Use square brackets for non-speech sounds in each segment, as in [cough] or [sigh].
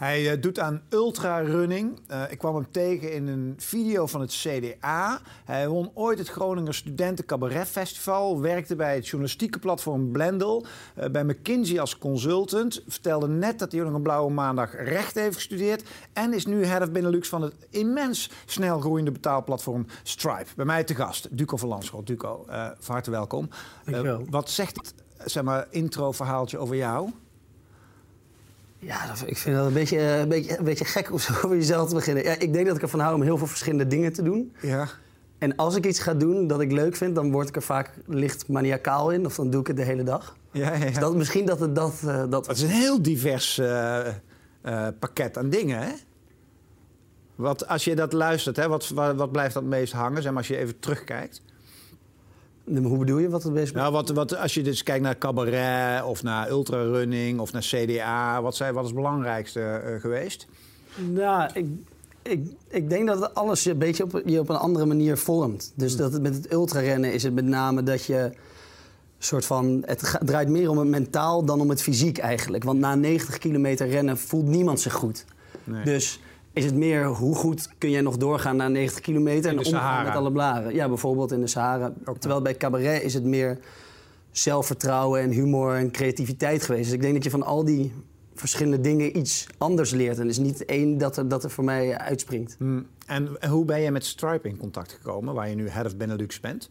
Hij uh, doet aan ultrarunning. Uh, ik kwam hem tegen in een video van het CDA. Hij won ooit het Groninger Studenten Cabaret Festival. Werkte bij het journalistieke platform Blendel. Uh, bij McKinsey als consultant. Vertelde net dat hij nog een blauwe maandag recht heeft gestudeerd. En is nu head of Benelux van het immens snel groeiende betaalplatform Stripe. Bij mij te gast, Duco van Landschot. Duco, van harte welkom. wat zegt het zeg maar, intro-verhaaltje over jou? Ja, ik vind dat een beetje, eh, een beetje, een beetje gek om zo [laughs] over jezelf te beginnen. Ja, ik denk dat ik ervan hou om heel veel verschillende dingen te doen. Ja. En als ik iets ga doen dat ik leuk vind, dan word ik er vaak licht maniacaal in. Of dan doe ik het de hele dag. Ja, ja. Dus dat, misschien dat het dat... Uh, dat... Het is een heel divers uh, pakket aan dingen, hè? Wat, als je dat luistert, hè, wat, wat, wat blijft dat meest hangen? Zeg maar, als je even terugkijkt. Hoe bedoel je wat het best Nou, wat, wat, als je dus kijkt naar cabaret of naar ultrarunning of naar CDA, wat, zijn, wat is het belangrijkste uh, geweest? Nou, ik, ik, ik denk dat alles een beetje op, je op een andere manier vormt. Dus dat het, met het ultrarennen is het met name dat je soort van. Het draait meer om het mentaal dan om het fysiek eigenlijk. Want na 90 kilometer rennen voelt niemand zich goed. Nee. Dus is het meer hoe goed kun jij nog doorgaan na 90 kilometer en omgaan met alle blaren? Ja, bijvoorbeeld in de Sahara. Terwijl bij cabaret is het meer zelfvertrouwen en humor en creativiteit geweest. Dus ik denk dat je van al die verschillende dingen iets anders leert. En is niet één dat er, dat er voor mij uitspringt. Hmm. En hoe ben je met Stripe in contact gekomen, waar je nu Head of Benelux bent?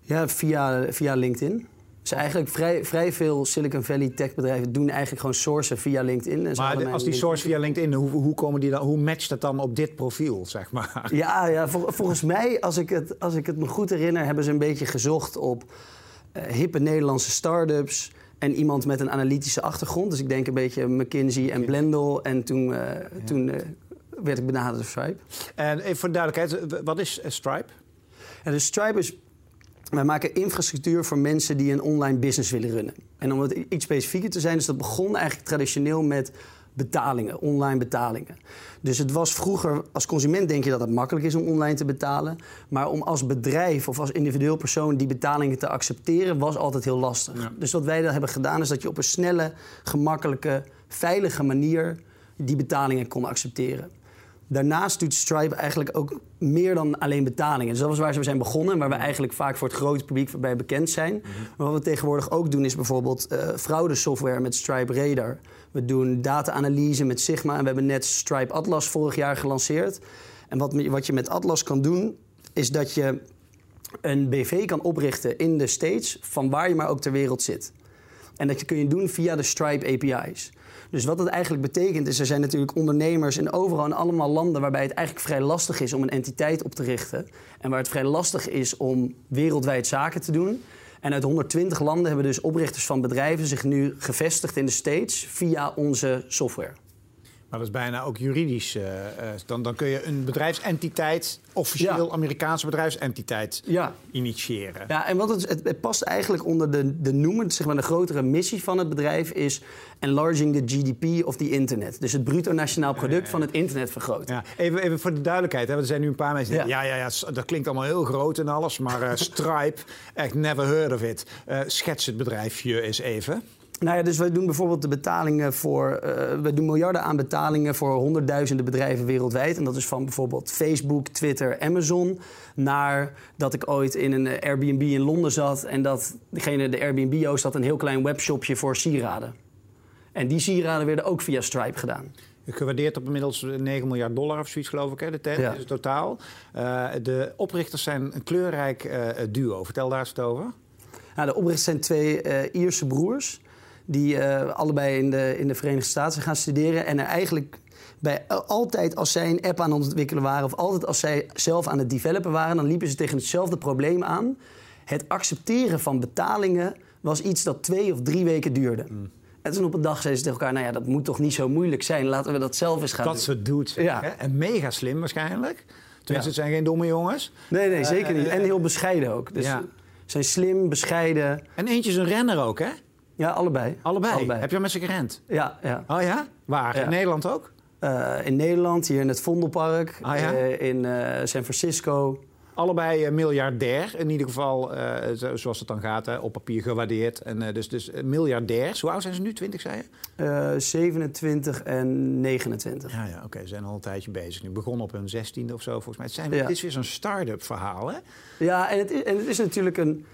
Ja, via, via LinkedIn. Dus eigenlijk vrij, vrij veel Silicon Valley techbedrijven doen eigenlijk gewoon sourcen via LinkedIn. En maar als die source via LinkedIn, hoe, hoe, komen die dan, hoe matcht dat dan op dit profiel, zeg maar? Ja, ja volgens mij, als ik, het, als ik het me goed herinner, hebben ze een beetje gezocht op uh, hippe Nederlandse start-ups en iemand met een analytische achtergrond. Dus ik denk een beetje McKinsey en Blendel. En toen, uh, toen uh, werd ik benaderd door Stripe. En even voor de duidelijkheid, wat is Stripe? Ja, dus Stripe is wij maken infrastructuur voor mensen die een online business willen runnen. En om het iets specifieker te zijn, dus dat begon eigenlijk traditioneel met betalingen, online betalingen. Dus het was vroeger, als consument denk je dat het makkelijk is om online te betalen. Maar om als bedrijf of als individueel persoon die betalingen te accepteren, was altijd heel lastig. Dus wat wij dan hebben gedaan, is dat je op een snelle, gemakkelijke, veilige manier die betalingen kon accepteren. Daarnaast doet Stripe eigenlijk ook meer dan alleen betalingen. Dus dat was waar ze zijn begonnen, waar we eigenlijk vaak voor het grote publiek bij bekend zijn. Mhm. Maar wat we tegenwoordig ook doen is bijvoorbeeld uh, fraudesoftware met Stripe Radar. We doen data-analyse met Sigma en we hebben net Stripe Atlas vorig jaar gelanceerd. En wat, wat je met Atlas kan doen, is dat je een BV kan oprichten in de States van waar je maar ook ter wereld zit. En dat kun je doen via de Stripe API's. Dus wat het eigenlijk betekent is, er zijn natuurlijk ondernemers in overal in allemaal landen waarbij het eigenlijk vrij lastig is om een entiteit op te richten. En waar het vrij lastig is om wereldwijd zaken te doen. En uit 120 landen hebben dus oprichters van bedrijven zich nu gevestigd in de States via onze software. Maar dat is bijna ook juridisch. Uh, dan, dan kun je een bedrijfsentiteit, officieel Amerikaanse bedrijfsentiteit, ja. initiëren. Ja, en wat het, het, past eigenlijk onder de, de noemen, zeg maar de grotere missie van het bedrijf is enlarging the GDP of the internet. Dus het bruto nationaal product van het internet vergroten. Ja. Even, even voor de duidelijkheid, hè, want er zijn nu een paar mensen die ja. ja, ja, ja, dat klinkt allemaal heel groot en alles, maar uh, [laughs] Stripe, echt never heard of it. schets het bedrijfje eens even. Nou ja, dus wij doen bijvoorbeeld de betalingen voor. Uh, we doen miljarden aan betalingen voor honderdduizenden bedrijven wereldwijd. En dat is van bijvoorbeeld Facebook, Twitter, Amazon. Naar dat ik ooit in een Airbnb in Londen zat. En dat degene, de Airbnb-host, had een heel klein webshopje voor sieraden. En die sieraden werden ook via Stripe gedaan. Gewaardeerd op inmiddels 9 miljard dollar of zoiets, geloof ik, hè, de tent, ja. totaal. Uh, de oprichters zijn een kleurrijk uh, duo. Vertel daar eens over. Nou, de oprichters zijn twee Ierse broers die uh, allebei in de, in de Verenigde Staten gaan studeren. En er eigenlijk bij altijd als zij een app aan het ontwikkelen waren, of altijd als zij zelf aan het developen waren, dan liepen ze tegen hetzelfde probleem aan. Het accepteren van betalingen was iets dat twee of drie weken duurde. Mm. En toen op een dag zeiden ze tegen elkaar: Nou ja, dat moet toch niet zo moeilijk zijn, laten we dat zelf eens gaan dat doen. Dat ze doet. Ja. Hè? En mega slim waarschijnlijk. Tenminste, ja. het zijn geen domme jongens. Nee, nee, zeker niet. En heel bescheiden ook. Dus ja. zijn slim, bescheiden. En eentje is een renner ook, hè? Ja, allebei. allebei. Heb je met ze gerend? Ja. ja. Oh ja? Waar? In Nederland ook? Uh, in Nederland, hier in het Vondelpark. Ah, ja? uh, in uh, San Francisco. allebei miljardair. In ieder geval, zoals het dan gaat, hè, op papier gewaardeerd. En, dus dus miljardairs. Hoe oud zijn ze nu? 20, zei je? 27 en 29. Ja, ja oké. Ze zijn al een tijdje bezig. Nu begonnen op hun 16e of zo, volgens mij. Het, zijn, ja. het is weer zo'n start-up verhaal, hè? Ja, en het is, en het is natuurlijk een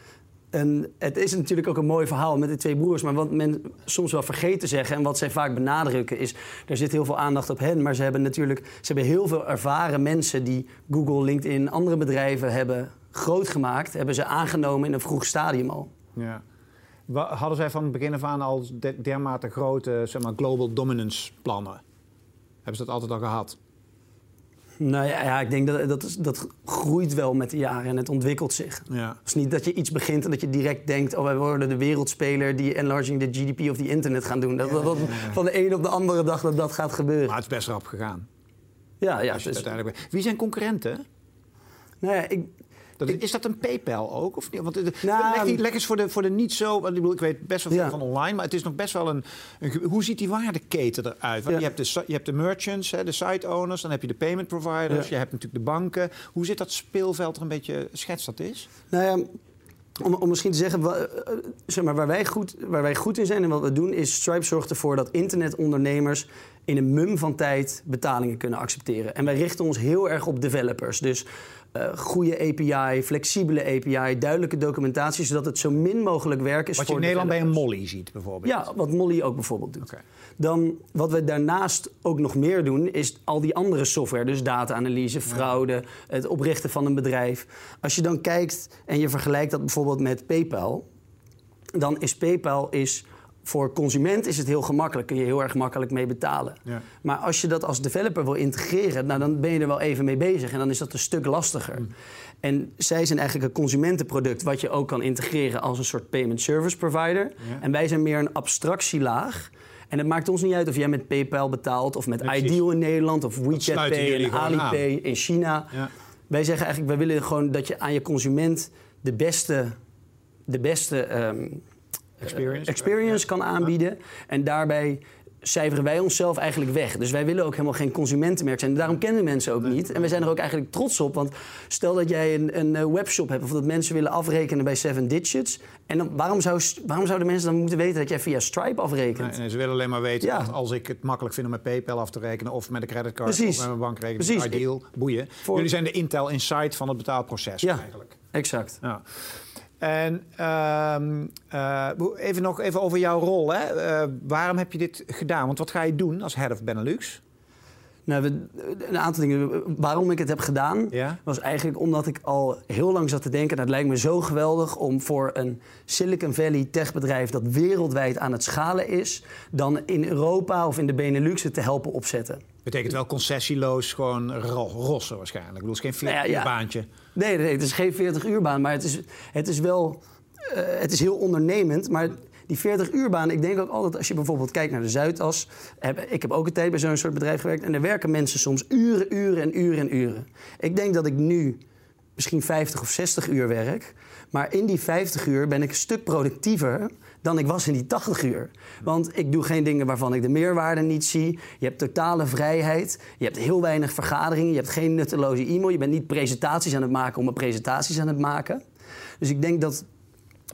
en het is natuurlijk ook een mooi verhaal met de twee broers. Maar wat men soms wel vergeet te zeggen en wat zij vaak benadrukken is... er zit heel veel aandacht op hen, maar ze hebben natuurlijk ze hebben heel veel ervaren mensen... die Google, LinkedIn, andere bedrijven hebben groot gemaakt... hebben ze aangenomen in een vroeg stadium al. Ja. Hadden zij van het begin af aan al dermate grote zeg maar, global dominance plannen? Hebben ze dat altijd al gehad? Nou ja, ja, ik denk dat, dat dat groeit wel met de jaren en het ontwikkelt zich. Ja. Het is niet dat je iets begint en dat je direct denkt... oh, wij worden de wereldspeler die enlarging the GDP of the internet gaan doen. Dat, dat, van de een op de andere dag dat dat gaat gebeuren. Maar het is best rap gegaan. Ja, ja. Dus... Uiteindelijk... Wie zijn concurrenten? Nou ja, ik, dat, is dat een PayPal ook? Of niet? Want, eh, nou, leg, leg, eens voor de, voor de niet zo... Ik, bedoel, ik weet best wel veel van online, maar het is nog best wel een... een hoe ziet die waardeketen eruit? Want je, hebt de, je hebt de merchants, hè, de site owners, dan heb je de payment providers, je hebt natuurlijk de banken. Hoe zit dat speelveld er een beetje... Schets dat is? Nou ja... Om, om, misschien te zeggen, uh, zeg maar, waar, wij goed, waar wij goed in zijn en wat we doen, is Stripe zorgt ervoor dat internetondernemers in een mum van tijd betalingen kunnen accepteren. En wij richten ons heel erg op developers. Dus uh, goede API, flexibele API, duidelijke documentatie, zodat het zo min mogelijk werk is wat voor je in Nederland bij een Molly ziet bijvoorbeeld. Ja, wat Molly ook bijvoorbeeld doet. Okay. Dan wat we daarnaast ook nog meer doen, is al die andere software, dus data-analyse, fraude, het oprichten van een bedrijf. Als je dan kijkt en je vergelijkt dat bijvoorbeeld met PayPal, dan is PayPal is voor consument is het heel gemakkelijk, kun je heel erg makkelijk mee betalen. Ja. Maar als je dat als developer wil integreren, nou, dan ben je er wel even mee bezig en dan is dat een stuk lastiger. Mm. En zij zijn eigenlijk een consumentenproduct wat je ook kan integreren als een soort payment service provider. En wij zijn meer een abstractielaag. En het maakt ons niet uit of jij met PayPal betaalt of met Ideal in Nederland of WeChat Pay en Alipay in China. Ja. Wij zeggen eigenlijk, wij willen gewoon dat je aan je consument de beste, de beste ehm, experience, experience kan aanbieden. En daarbij cijferen wij onszelf eigenlijk weg. Dus wij willen ook helemaal geen consumentenmerk zijn. Daarom kennen mensen ook niet. En we zijn er ook eigenlijk trots op. Want stel dat jij een, een eh, webshop hebt... of dat mensen willen afrekenen bij Seven Digits... en dan, waarom, zou, waarom zouden mensen dan moeten weten dat jij via Stripe afrekent? Nee, ze willen alleen maar weten ja. als ik het makkelijk vind om met PayPal af te rekenen... of met een creditcard Precies. of met mijn bankrekening. Precies. Ideal, boeien. Jullie zijn de Intel Insight van het betaalproces ja, eigenlijk. Exact. Ja. En uh, uh, even nog even over jouw rol. Hè? Uh, waarom heb je dit gedaan? Want wat ga je doen als head of Benelux? Nou, we, een aantal dingen. Waarom ik het heb gedaan, ja? was eigenlijk omdat ik al heel lang zat te denken... Nou, het lijkt me zo geweldig om voor een Silicon Valley techbedrijf... dat wereldwijd aan het schalen is... dan in Europa of in de Benelux het te helpen opzetten. Betekent wel concessieloos gewoon rossen waarschijnlijk. Ik bedoel, het is geen 40 uur baantje. Nee, nee, het is geen 40 uur baan, maar het is, het is wel... Uh, het is heel ondernemend, maar die 40 uur baan, ik denk ook altijd als je bijvoorbeeld kijkt naar de Zuidas. Heb, ik heb ook een tijd bij zo'n soort bedrijf gewerkt. En er werken mensen soms uren, uren en uren en uren. Ik denk dat ik nu misschien 50 of 60 uur werk. Maar in die 50 uur ben ik een stuk productiever dan ik was in die 80 uur. Want ik doe geen dingen waarvan ik de meerwaarde niet zie. Je hebt totale vrijheid. Je hebt heel weinig vergaderingen. Je hebt geen nutteloze e-mail. Je bent niet presentaties aan het maken om een presentaties aan het maken. Dus ik denk dat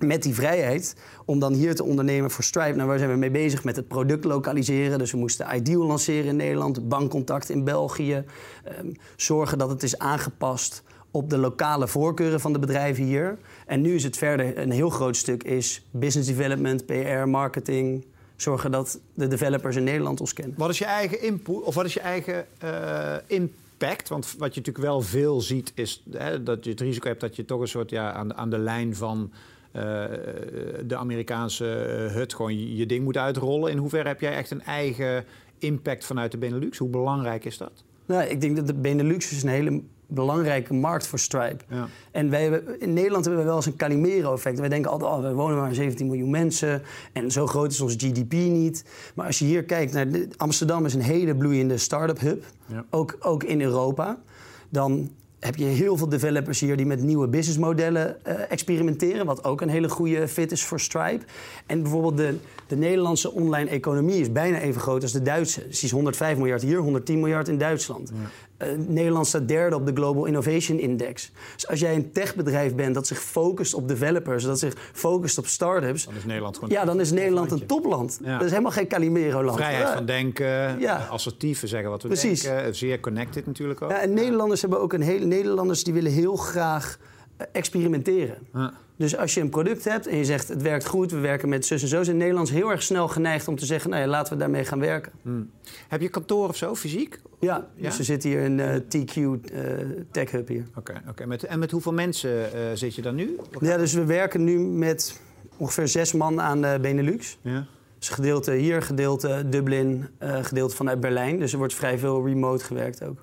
met die vrijheid om dan hier te ondernemen voor Stripe. Nou, waar zijn we mee bezig met het product lokaliseren? Dus we moesten Ideal lanceren in Nederland, bankcontact in België. Um, zorgen dat het is aangepast op de lokale voorkeuren van de bedrijven hier. En nu is het verder een heel groot stuk is business development, PR, marketing. Zorgen dat de developers in Nederland ons kennen. Wat is je eigen input of wat is je eigen uh, impact? Want wat je natuurlijk wel veel ziet is hè, dat je het risico hebt dat je toch een soort ja, aan, aan de lijn van uh, de Amerikaanse hut gewoon je ding moet uitrollen. In hoeverre heb jij echt een eigen impact vanuit de Benelux? Hoe belangrijk is dat? Nou, ik denk dat de Benelux is een hele belangrijke markt voor Stripe. Ja. En wij hebben, in Nederland hebben we wel eens een Calimero-effect. Wij denken altijd, oh, we wonen maar 17 miljoen mensen en zo groot is ons GDP niet. Maar als je hier kijkt, naar Amsterdam is een hele bloeiende start-up hub, ja. ook, ook in Europa. Dan heb je heel veel developers hier die met nieuwe businessmodellen uh, experimenteren. Wat ook een hele goede fit is voor Stripe. En bijvoorbeeld de, de Nederlandse online economie is bijna even groot als de Duitse. Dus die is 105 miljard hier, 110 miljard in Duitsland. Ja. Uh, Nederland staat derde op de Global Innovation Index. Dus als jij een techbedrijf bent dat zich focust op developers, dat zich focust op start-ups. Dan is Nederland gewoon. Ja, dan is Nederland een topland. Dat is helemaal geen Calimero-land. Vrijheid van denken, ja. assertief zeggen wat we Precies. denken. Zeer connected natuurlijk ook. Ja, en Nederlanders hebben ook een hele. Nederlanders die willen heel graag eh, experimenteren. Dus als je een product hebt en je zegt het werkt goed, we werken met zus en zo, zijn Nederlands heel erg snel geneigd om te zeggen, nou ja, laten we daarmee gaan werken. Hmm. Heb je kantoor of zo, fysiek? Ja, dus we zitten hier in uh, eh, TQ uh, eh, Tech Hub hier. Oké, oké. en met hoeveel mensen uh, zit je dan nu? Ja, dus we werken nu met ongeveer zes man aan de Benelux. Ja. Dus gedeelte hier, gedeelte Dublin, gedeelte vanuit Berlijn. Dus er wordt vrij veel remote gewerkt ook.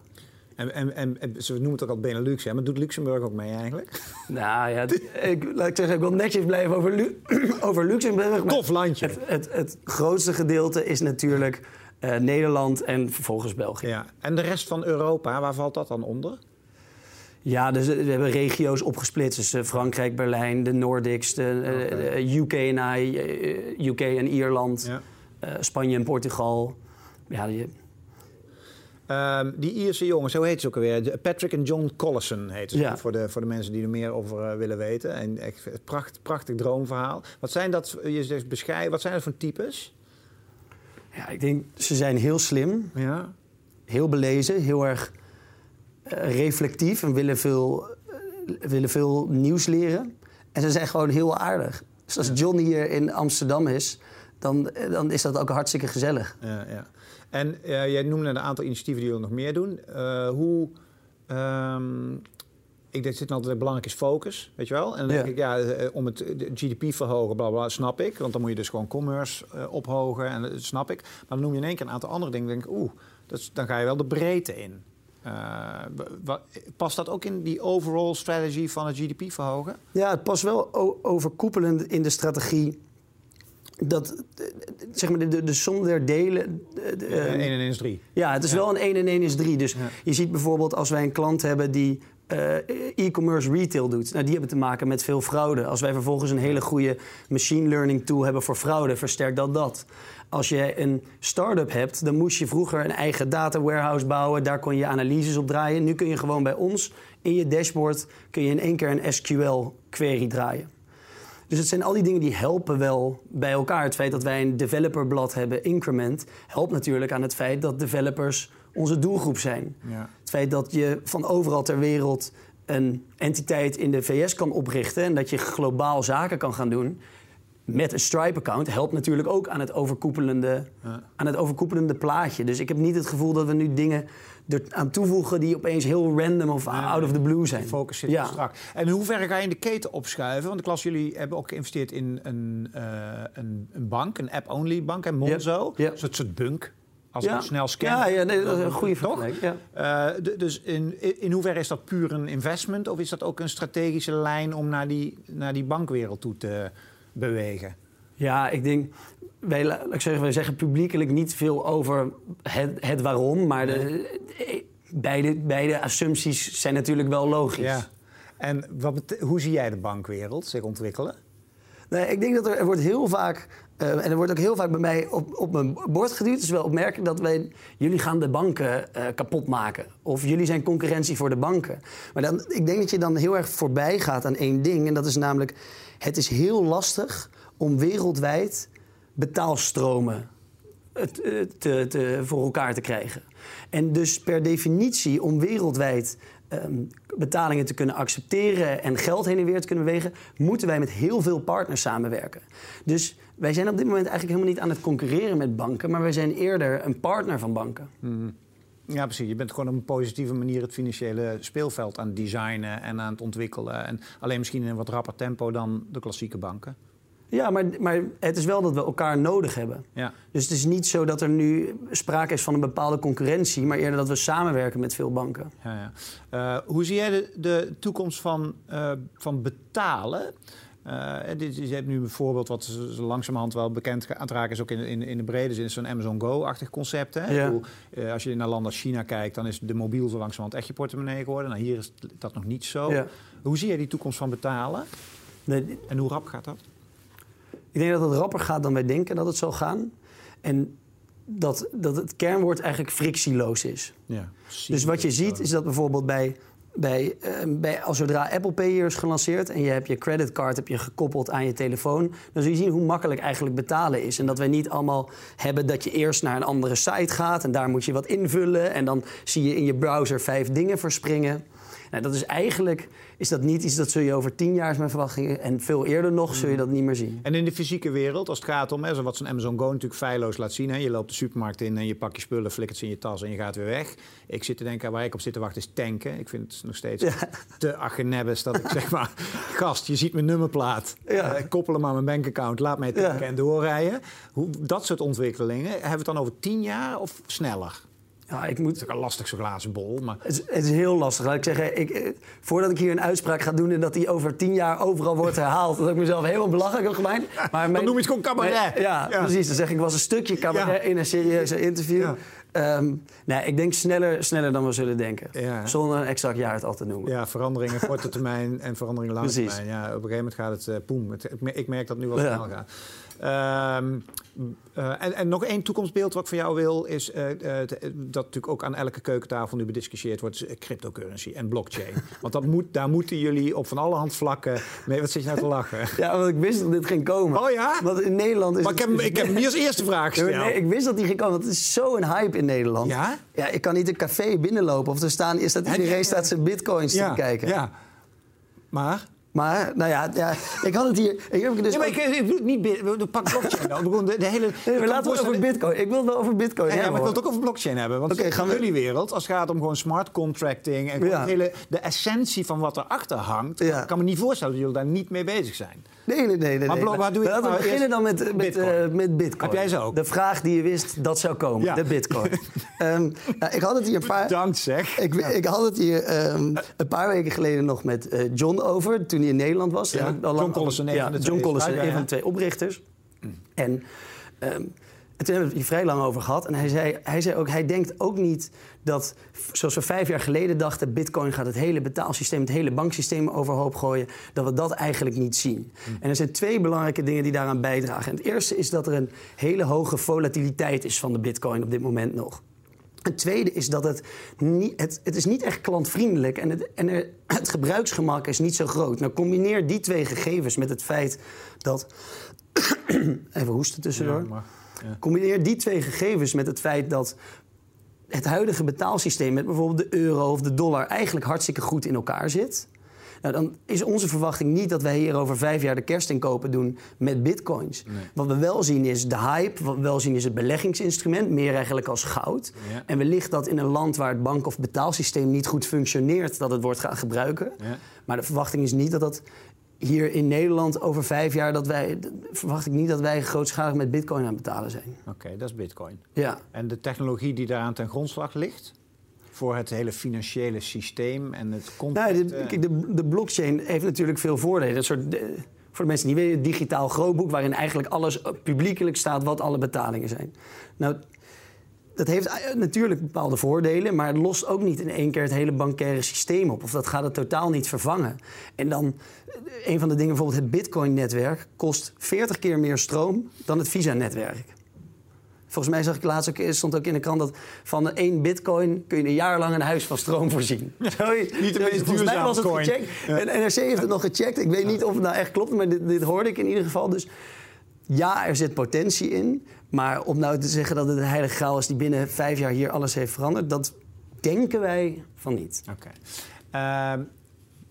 En, en, en, ze noemen het ook al Benelux, hè? maar doet Luxemburg ook mee eigenlijk? Nou ja, ik, laat ik zeggen, ik wil netjes blijven over, [clears throat] over Luxemburg. Tof landje. Het, het, het, grootste gedeelte is natuurlijk uh, Nederland en vervolgens België. Ja. En de rest van Europa, waar valt dat dan onder? Ja, dus we hebben regio's opgesplitst. Dus uh, Frankrijk, Berlijn, de Nordics, de, uh, UK, en, UK en Ierland, ja. Spanje en Portugal. Ja, Um, die Ierse jongens, zo heet ze ook alweer. Patrick en John Collison heet ze. Voor, de, voor de mensen die er meer over uh, willen weten. En echt pracht, prachtig droomverhaal. Wat zijn dat, je zegt beschrijven, wat zijn dat voor types? Ja, ik denk, ze zijn heel slim. Ja. Heel belezen, heel erg uh, reflectief en willen veel, uh, willen veel nieuws leren. En ze zijn gewoon heel aardig. Dus als John hier in Amsterdam is, dan, dan is dat ook hartstikke gezellig. Ja, ja. En uh, jij noemde een aantal initiatieven die jullie nog meer doen. Uh, hoe... Um, ik denk dat altijd belangrijk is focus, weet je wel? En dan denk ik, ja, eh, om het GDP verhogen, bla, bla, snap ik. Want dan moet je dus gewoon commerce uh, ophogen en dat snap ik. Maar dan noem je in één keer een aantal andere dingen. denk ik, oeh, dan ga je wel de breedte in. Uh, past dat ook in die overall strategy van het GDP verhogen? Ja, het past wel overkoepelend in de strategie dat, zeg maar, de, de, som der delen... De, 1 en 1 is 3. Ja, het is wel een 1 en 1 is 3. Dus je ziet bijvoorbeeld als wij een klant hebben die uh, e-commerce retail doet. Nou, die hebben te maken met veel fraude. Als wij vervolgens een hele goede machine learning tool hebben voor fraude, versterkt dat dat. Als je een start-up hebt, dan moest je vroeger een eigen data warehouse bouwen. Daar kon je analyses op draaien. Nu kun je gewoon bij ons in je dashboard kun je in één keer een SQL query draaien. Dus het zijn al die dingen die helpen wel bij elkaar. Het feit dat wij een developerblad hebben, Increment, helpt natuurlijk aan het feit dat developers onze doelgroep zijn. Ja. Het feit dat je van overal ter wereld een entiteit in de VS kan oprichten en dat je globaal zaken kan gaan doen met een Stripe-account helpt natuurlijk ook aan het, overkoepelende, aan het overkoepelende plaatje. Dus ik heb niet het gevoel dat we nu dingen er aan toevoegen die opeens heel random of out of the blue zijn. De focus zit ja. strak. En in hoeverre ga je in de keten opschuiven? Want ik las, jullie hebben ook geïnvesteerd in een, uh, een, een, bank, een app-only bank, en Monzo. Een soort, bunk. Als ja. snel scannen. Ja, ja nee, dat is een goede toch? Ja. Uh, dus in, in hoeverre is dat puur een investment? Of is dat ook een strategische lijn om naar die, naar die bankwereld toe te bewegen? Ja, ik denk, wij, ik zeggen, wij zeggen publiekelijk niet veel over het, het waarom, maar de, beide, beide assumpties zijn natuurlijk wel logisch. Ja. En wat, hoe zie jij de bankwereld zich ontwikkelen? Nee, ik denk dat er, er wordt heel vaak, uh, en er wordt ook heel vaak bij mij op, op mijn bord geduwd. Het is wel opmerkelijk dat wij, jullie gaan de banken uh, kapot maken. Of jullie zijn concurrentie voor de banken. Maar dan, ik denk dat je dan heel erg voorbij gaat aan één ding. En dat is namelijk, het is heel lastig om wereldwijd betaalstromen te, te, voor elkaar te krijgen. En dus per definitie, om wereldwijd ehm, betalingen te kunnen accepteren en geld heen en weer te kunnen bewegen, moeten wij met heel veel partners samenwerken. Dus wij zijn op dit moment eigenlijk helemaal niet aan het concurreren met banken, maar wij zijn eerder een partner van banken. Mhm. Ja, precies. Je bent gewoon op een positieve manier het financiële speelveld aan het designen en aan het ontwikkelen. En alleen misschien in een wat rapper tempo dan de klassieke banken. Ja, maar, maar het is wel dat we elkaar nodig hebben. Ja. Dus het is niet zo dat er nu sprake is van een bepaalde concurrentie, maar eerder dat we samenwerken met veel banken. Ja, ja. Uh, hoe zie jij de, de toekomst van, uh, van betalen? Uh, dit, je hebt nu bijvoorbeeld wat langzamerhand wel bekend aan het raken is, ook in, in, in de brede zin, zo'n Amazon Go-achtig concept. Hè? Ja. Bedoel, als je naar landen als China kijkt, dan is de mobiel zo langzamerhand echt je portemonnee geworden. Nou, hier is dat nog niet zo. Ja. Hoe zie jij die toekomst van betalen? Nee, en hoe rap gaat dat? Ik denk dat het rapper gaat dan wij denken dat het zal gaan. En dat, dat het kernwoord eigenlijk frictieloos is. Ja, Dus wat je ziet is dat bijvoorbeeld bij, bij, eh, bij als zodra Apple Pay hier is gelanceerd en je hebt je creditcard heb je gekoppeld aan je telefoon, dan zul je zien hoe makkelijk eigenlijk betalen is. En dat wij niet allemaal hebben dat je eerst naar een andere site gaat en daar moet je wat invullen en dan zie je in je browser vijf dingen verspringen. Nou, dat is eigenlijk is dat niet iets dat zul je over tien jaar is mijn verwachtingen en veel eerder nog zul je dat niet meer zien. En in de fysieke wereld, als het gaat om hè, zo wat zo'n Amazon Go natuurlijk feilloos laat zien. Hè, je loopt de supermarkt in en je pakt je spullen, flikkert ze in je tas en je gaat weer weg. Ik zit te denken, waar ik op zit te wachten is tanken. Ik vind het nog steeds te agenebbes dat ik [laughs] zeg maar... Gast, je ziet mijn nummerplaat. Ja. Eh, koppel hem aan mijn bankaccount, laat mij tanken Ja. en doorrijden. Hoe, dat soort ontwikkelingen, hebben we het dan over tien jaar of sneller? Ja, ik Het moet, is ook een lastig zo'n glazen bol, maar... Het is, het is heel lastig. Laat ik zeggen, ik, eh, voordat ik hier een uitspraak ga doen en dat die over tien jaar overal wordt herhaald, dat ik mezelf helemaal belachelijk heb gemaakt. Maar mijn- noem je het gewoon cabaret. Ja, Ja. precies. Dan zeg ik, was een stukje cabaret Ja. in een serieuze interview. Ja. Ehm, nee, ik denk sneller, sneller dan we zullen denken. Ja. Zonder een exact jaar het al te noemen. Ja, veranderingen korte termijn en veranderingen lange termijn. Ja, op een gegeven moment gaat het uh, poem. Het, ik mer- ik merk dat het nu wel snel gaat. Ehm, eh, en, en nog één toekomstbeeld wat ik van jou wil, is eh, eh, dat natuurlijk ook aan elke keukentafel nu bediscussieerd wordt, is cryptocurrency en blockchain. [laughs] Want dat moet, daar moeten jullie op van alle hand vlakken mee. Wat zit je nou te lachen? [laughs] Ja, want ik wist dat dit ging komen. Oh ja? Want in Nederland is Maar ik heb, ik heb hem niet als [laughs] eerste vraag gesteld. nee, ik wist dat die ging komen, want het is zo'n hype in Nederland. Ja? Ja, ik kan niet een café binnenlopen of er staan, is dat iedereen staat zijn bitcoins ja, te kijken. Ja. Maar? Maar, nou ja, ja, ik had het hier... Ik heb dus Nee, maar ook- ik, ik bedoel niet... bit- we- Pak blockchain dan. Bedoel, De, de hele... Nee, we laten we het over bitcoin. Ik wil het wel over bitcoin Ja, ja, hebben, maar ik wil het ook over blockchain hebben. Want Oké, gaan in we- jullie wereld, als het gaat om gewoon smart contracting... en Ja. het hele, de essentie van wat erachter hangt... Ja. kan me niet voorstellen dat jullie daar niet mee bezig zijn. Nee, nee, nee. nee, Maar blo- waar doe je- Laten we maar beginnen dan met, met, Bitcoin. eh, met bitcoin. Heb jij ze ook? De vraag die je wist dat zou komen. Ja. De bitcoin. [laughs] Ehm, nou, ik had het hier een paar... Bedankt zeg. Ik, ik had het hier ehm, een paar weken geleden nog met eh, John over, toen hij in Nederland was. Ja, al John Collison, een de twee. Van de twee oprichters. En ehm, en toen hebben we het hier vrij lang over gehad. En hij zei, hij zei ook, hij denkt ook niet dat, zoals we vijf jaar geleden dachten... bitcoin gaat het hele betaalsysteem, het hele banksysteem overhoop gooien... dat we dat eigenlijk niet zien. En er zijn twee belangrijke dingen die daaraan bijdragen. En het eerste is dat er een hele hoge volatiliteit is van de bitcoin op dit moment nog. Het tweede is dat het niet, het, het is niet echt klantvriendelijk en, het, en er, [clears throat] het gebruiksgemak is niet zo groot. Nou, combineer die twee gegevens met het feit dat. [clears throat] Even hoesten tussendoor. Ja, ja. Combineer die twee gegevens met het feit dat het huidige betaalsysteem met bijvoorbeeld de euro of de dollar eigenlijk hartstikke goed in elkaar zit. Nou, dan is onze verwachting niet dat wij hier over vijf jaar de kerstinkopen doen met bitcoins. Wat we wel zien is de hype, wat we wel zien is het beleggingsinstrument, meer eigenlijk als goud. Ja. En wellicht dat in een land waar het bank- of betaalsysteem niet goed functioneert, dat het wordt gaan gebruiken. Ja. Maar de verwachting is niet dat dat hier in Nederland over vijf jaar, dat wij, verwacht ik niet dat wij grootschalig met bitcoin aan het betalen zijn. Oké, dat is bitcoin. Ja. En de technologie die daaraan ten grondslag ligt... voor het hele financiële systeem en het Nou, contract... de, eh, kijk, de, de blockchain heeft natuurlijk veel voordelen. Een soort, de- voor de mensen die weten, een digitaal grootboek... waarin eigenlijk alles eh, publiekelijk staat wat alle betalingen zijn. Nou, dat heeft eh, natuurlijk bepaalde voordelen... maar het lost ook niet in één keer het hele bankaire systeem op. Of dat gaat het totaal niet vervangen. En dan, eh, een van de dingen, bijvoorbeeld het Bitcoin-netwerk... kost 40 keer meer stroom dan het Visa-netwerk. Volgens mij zag ik laatst ook, stond ook in de krant dat van één bitcoin kun je een jaar lang een huis van stroom voorzien. [laughs] Zoiets. Niet de meest Volgens mij duurzame was het coin. gecheckt. En NRC heeft het nog gecheckt. Ik weet niet of het nou echt klopt, maar dit, dit hoorde ik in ieder geval. Dus ja, er zit potentie in. Maar om nou te zeggen dat het een heilige graal is die binnen vijf jaar hier alles heeft veranderd, dat denken wij van niet. Oké. Ehm,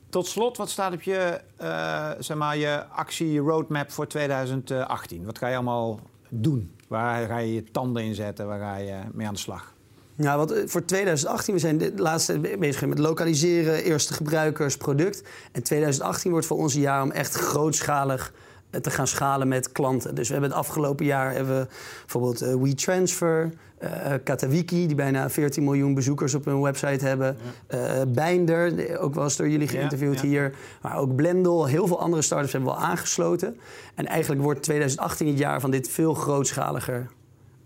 tot slot, wat staat op je, eh, zeg maar, je actie roadmap voor 2018? Wat ga je allemaal doen? Waar ga je je tanden in zetten? Waar ga je mee aan de slag? Ja, wat, eh, voor 2018, we zijn de laatste be- bezig met lokaliseren, eerste gebruikers, product. En 2018 wordt voor ons een jaar om echt grootschalig te gaan schalen met klanten. Dus we hebben het afgelopen jaar hebben we bijvoorbeeld eh, WeTransfer, eh Katawiki, die bijna 14 miljoen bezoekers op hun website hebben. eh Binder, de- ook wel eens door jullie Ja, geïnterviewd ja. hier. Maar ook Blendel, heel veel andere startups hebben we al aangesloten. En eigenlijk wordt 2018 het jaar van dit veel grootschaliger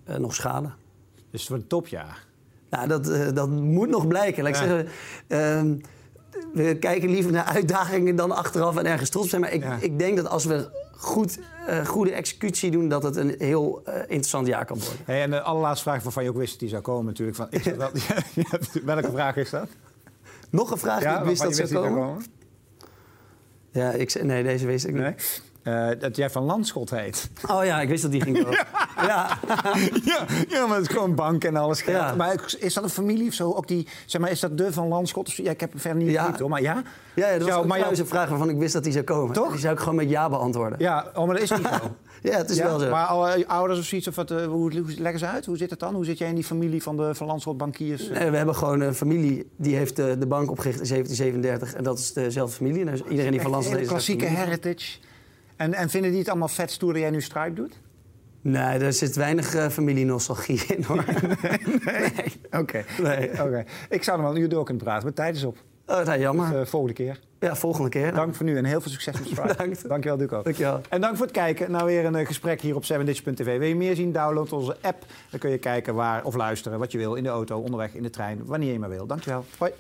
eh, nog schalen. Dus het wordt een topjaar. Nou, dat, eh, dat moet nog blijken. Laat ik Ja. zeggen, ehm, we kijken liever naar uitdagingen dan achteraf en ergens trots op zijn. Maar ik, Ja. ik denk dat als we goed, eh, goede executie doen, dat het een heel eh, interessant jaar kan worden. Hey, en de allerlaatste vraag waarvan je ook wist dat die zou komen natuurlijk. Van, is dat wel, [laughs] [laughs] welke vraag is dat? Nog een vraag die ik wist dat zou komen? Ja, ik, nee, deze wist ik niet. Nee? Uh, dat jij van Landschot heet. Oh ja, ik wist dat die ging komen. [laughs] ja. ja. ja, maar het is gewoon bank en alles geld. Ja. Maar is dat een familie of zo? Ook die, zeg maar, is dat de van Landschot? Ja, ik heb hem verder niet ja. hoor, maar ja? Ja, ja dat was maar jou... een vraag waarvan ik wist dat die zou komen. Toch? Die zou ik gewoon met ja beantwoorden. Ja, oh, maar dat is niet zo. [laughs] ja, het is wel zo. Maar alle ouders of zoiets, of wat, uh, hoe, hoe leggen ze uit? Hoe zit het dan? Hoe zit jij in die familie van de van Landschot bankiers? Nee, we hebben gewoon een familie die heeft de, de bank opgericht in 1737. En dat is dezelfde familie. Dus iedereen die van Landschot is... Een klassieke heritage. En, en vinden die het allemaal vet stoer dat jij nu Stripe doet? Nee, er zit weinig uh, familienostalgie in hoor. [laughs] nee. Oké. Nee. Okay. Ik zou nog wel een uur door kunnen praten, maar tijd is op. Oh, nou, jammer. Dus, uh, volgende keer. Ja, volgende keer. Dank voor nu en heel veel succes met Stripe. [laughs] Bedankt. Dankjewel, Duco. Dankjewel. En dank voor het kijken naar weer een uh, gesprek hier op 7ditch.tv. Wil je meer zien? Download onze app. Dan kun je kijken waar of luisteren wat je wil in de auto, onderweg, in de trein, wanneer je maar wil. Dankjewel. Hoi.